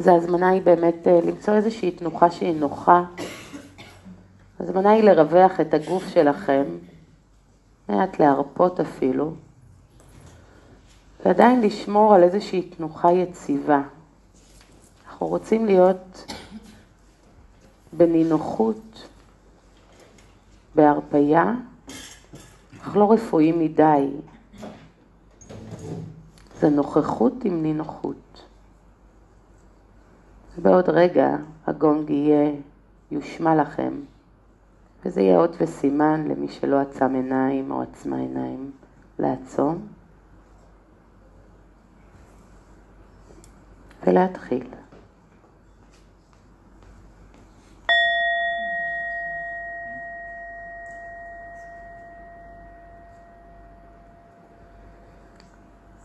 אז ההזמנה היא באמת אה, למצוא איזושהי תנוחה שהיא נוחה. ההזמנה היא לרווח את הגוף שלכם, מעט להרפות אפילו, ועדיין לשמור על איזושהי תנוחה יציבה. אנחנו רוצים להיות בנינוחות, בהרפייה, אך לא רפואי מדי. זה נוכחות עם נינוחות. בעוד רגע הגונג יהיה, יושמע לכם, וזה יהיה אות וסימן למי שלא עצם עיניים או עצמה עיניים לעצום ולהתחיל.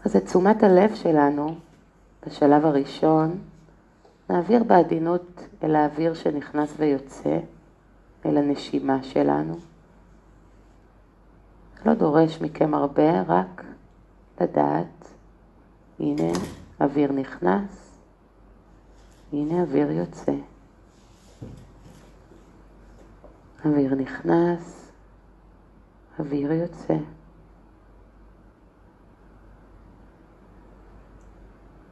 אז את תשומת הלב שלנו, בשלב הראשון, נעביר בעדינות אל האוויר שנכנס ויוצא, אל הנשימה שלנו. לא דורש מכם הרבה, רק לדעת, הנה אוויר נכנס, הנה אוויר יוצא. אוויר נכנס, אוויר יוצא.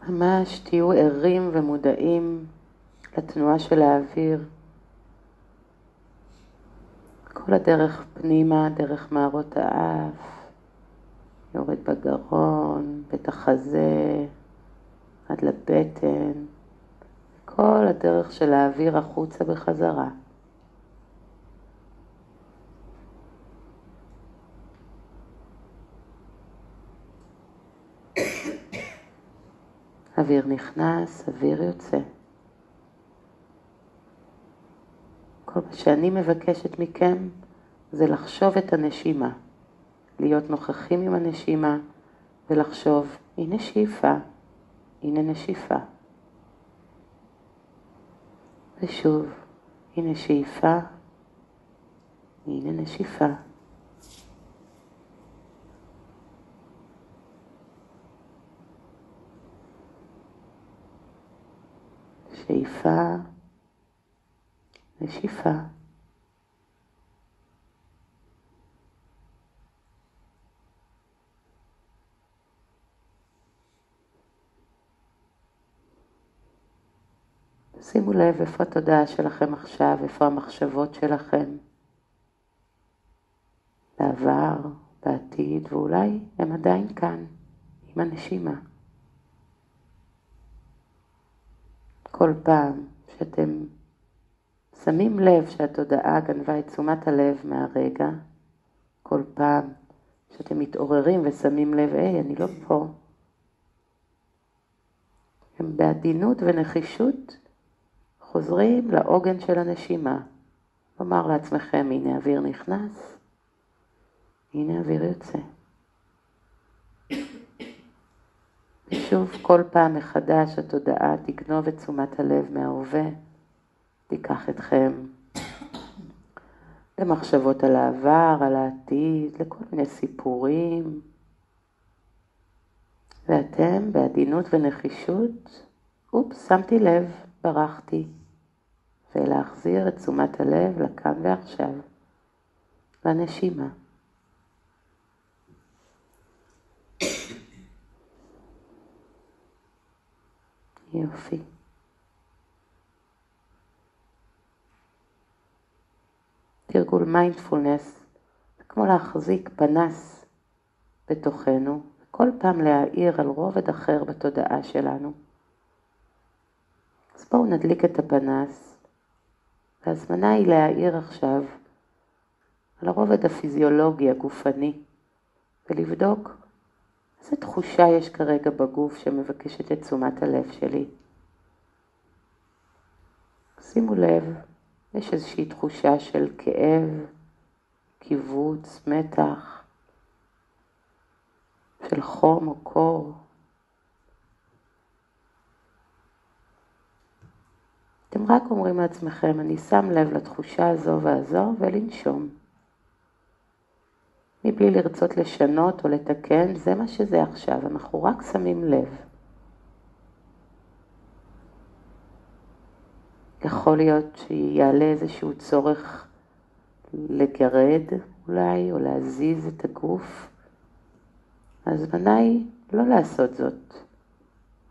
ממש תהיו ערים ומודעים לתנועה של האוויר. כל הדרך פנימה, דרך מערות האף, יורד בגרון, בית החזה, עד לבטן, כל הדרך של האוויר החוצה בחזרה. אוויר נכנס, אוויר יוצא. כל מה שאני מבקשת מכם זה לחשוב את הנשימה, להיות נוכחים עם הנשימה ולחשוב, הנה שאיפה, הנה נשיפה. ושוב, הנה שאיפה, הנה נשיפה. שאיפה, נשיפה. שימו לב איפה התודעה שלכם עכשיו, איפה המחשבות שלכם, בעבר, בעתיד, ואולי הם עדיין כאן, עם הנשימה. כל פעם שאתם שמים לב שהתודעה גנבה את תשומת הלב מהרגע, כל פעם שאתם מתעוררים ושמים לב, היי, אני לא פה. הם בעדינות ונחישות חוזרים לעוגן של הנשימה. לומר לעצמכם, הנה אוויר נכנס, הנה אוויר יוצא. ושוב, כל פעם מחדש התודעה תגנוב את תשומת הלב מההווה, תיקח אתכם למחשבות על העבר, על העתיד, לכל מיני סיפורים. ואתם, בעדינות ונחישות, אופס, שמתי לב, ברחתי. ולהחזיר את תשומת הלב לכאן ועכשיו, לנשימה. יופי. תרגול מיינדפולנס זה כמו להחזיק פנס בתוכנו, כל פעם להאיר על רובד אחר בתודעה שלנו. אז בואו נדליק את הפנס, והזמנה היא להאיר עכשיו על הרובד הפיזיולוגי הגופני, ולבדוק איזה תחושה יש כרגע בגוף שמבקשת את תשומת הלב שלי? שימו לב, יש איזושהי תחושה של כאב, קיבוץ, מתח, של חום או קור. אתם רק אומרים לעצמכם, אני שם לב לתחושה הזו והזו ולנשום. מבלי לרצות לשנות או לתקן, זה מה שזה עכשיו, אנחנו רק שמים לב. יכול להיות שיעלה איזשהו צורך לגרד אולי, או להזיז את הגוף. ההזמנה היא לא לעשות זאת.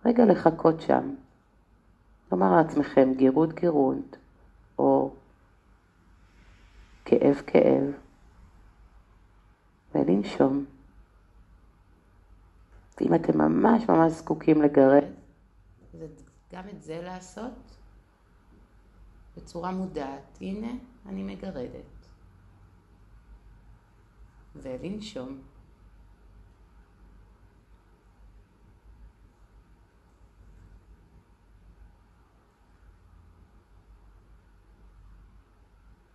רגע לחכות שם. לומר לעצמכם גירות גירות, או כאב כאב, ולנשום. ואם אתם ממש ממש זקוקים לגרד, גם את זה לעשות בצורה מודעת. הנה, אני מגרדת. ולנשום.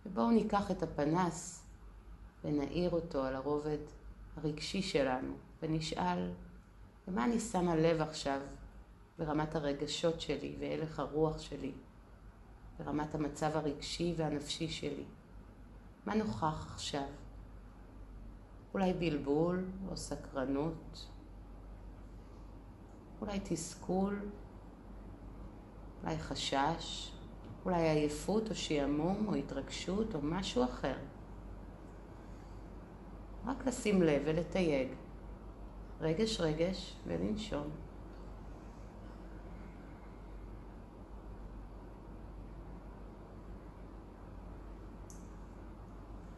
ובואו ניקח את הפנס ונעיר אותו על הרובד הרגשי שלנו, ונשאל, למה אני שמה לב עכשיו ברמת הרגשות שלי והלך הרוח שלי, ברמת המצב הרגשי והנפשי שלי? מה נוכח עכשיו? אולי בלבול או סקרנות, אולי תסכול, אולי חשש, אולי עייפות או שעמום או התרגשות או משהו אחר. רק לשים לב ולתייג. רגש רגש ולנשום.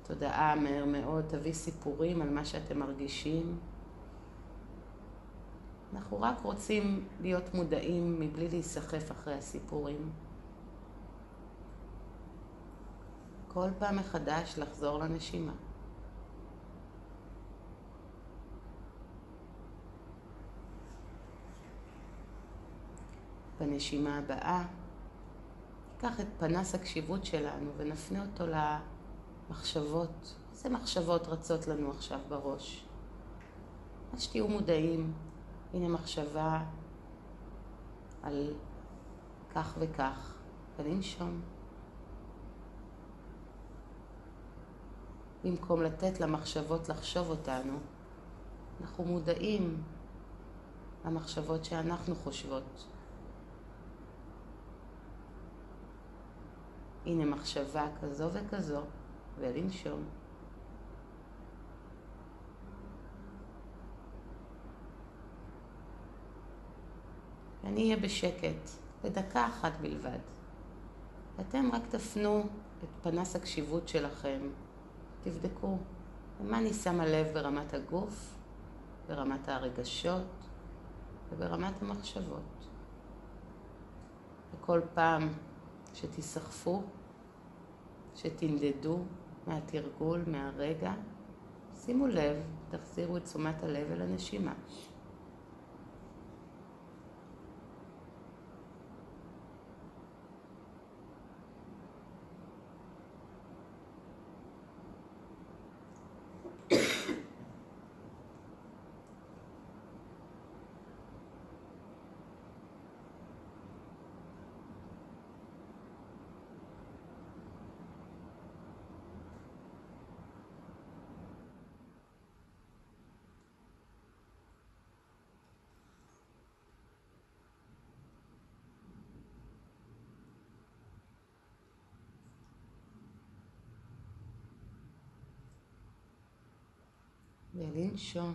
תודעה מהר מאוד תביא סיפורים על מה שאתם מרגישים. אנחנו רק רוצים להיות מודעים מבלי להיסחף אחרי הסיפורים. כל פעם מחדש לחזור לנשימה. בנשימה הבאה, ניקח את פנס הקשיבות שלנו ונפנה אותו למחשבות. איזה מחשבות רצות לנו עכשיו בראש? עד שתהיו מודעים, הנה מחשבה על כך וכך, ולנשום. במקום לתת למחשבות לחשוב אותנו, אנחנו מודעים למחשבות שאנחנו חושבות. הנה מחשבה כזו וכזו, ולנשום. ואני אהיה בשקט, לדקה אחת בלבד. ואתם רק תפנו את פנס הקשיבות שלכם, תבדקו למה אני שמה לב ברמת הגוף, ברמת הרגשות וברמת המחשבות. וכל פעם שתיסחפו, שתנדדו מהתרגול, מהרגע, שימו לב, תחזירו את תשומת הלב אל הנשימה. ולנשום.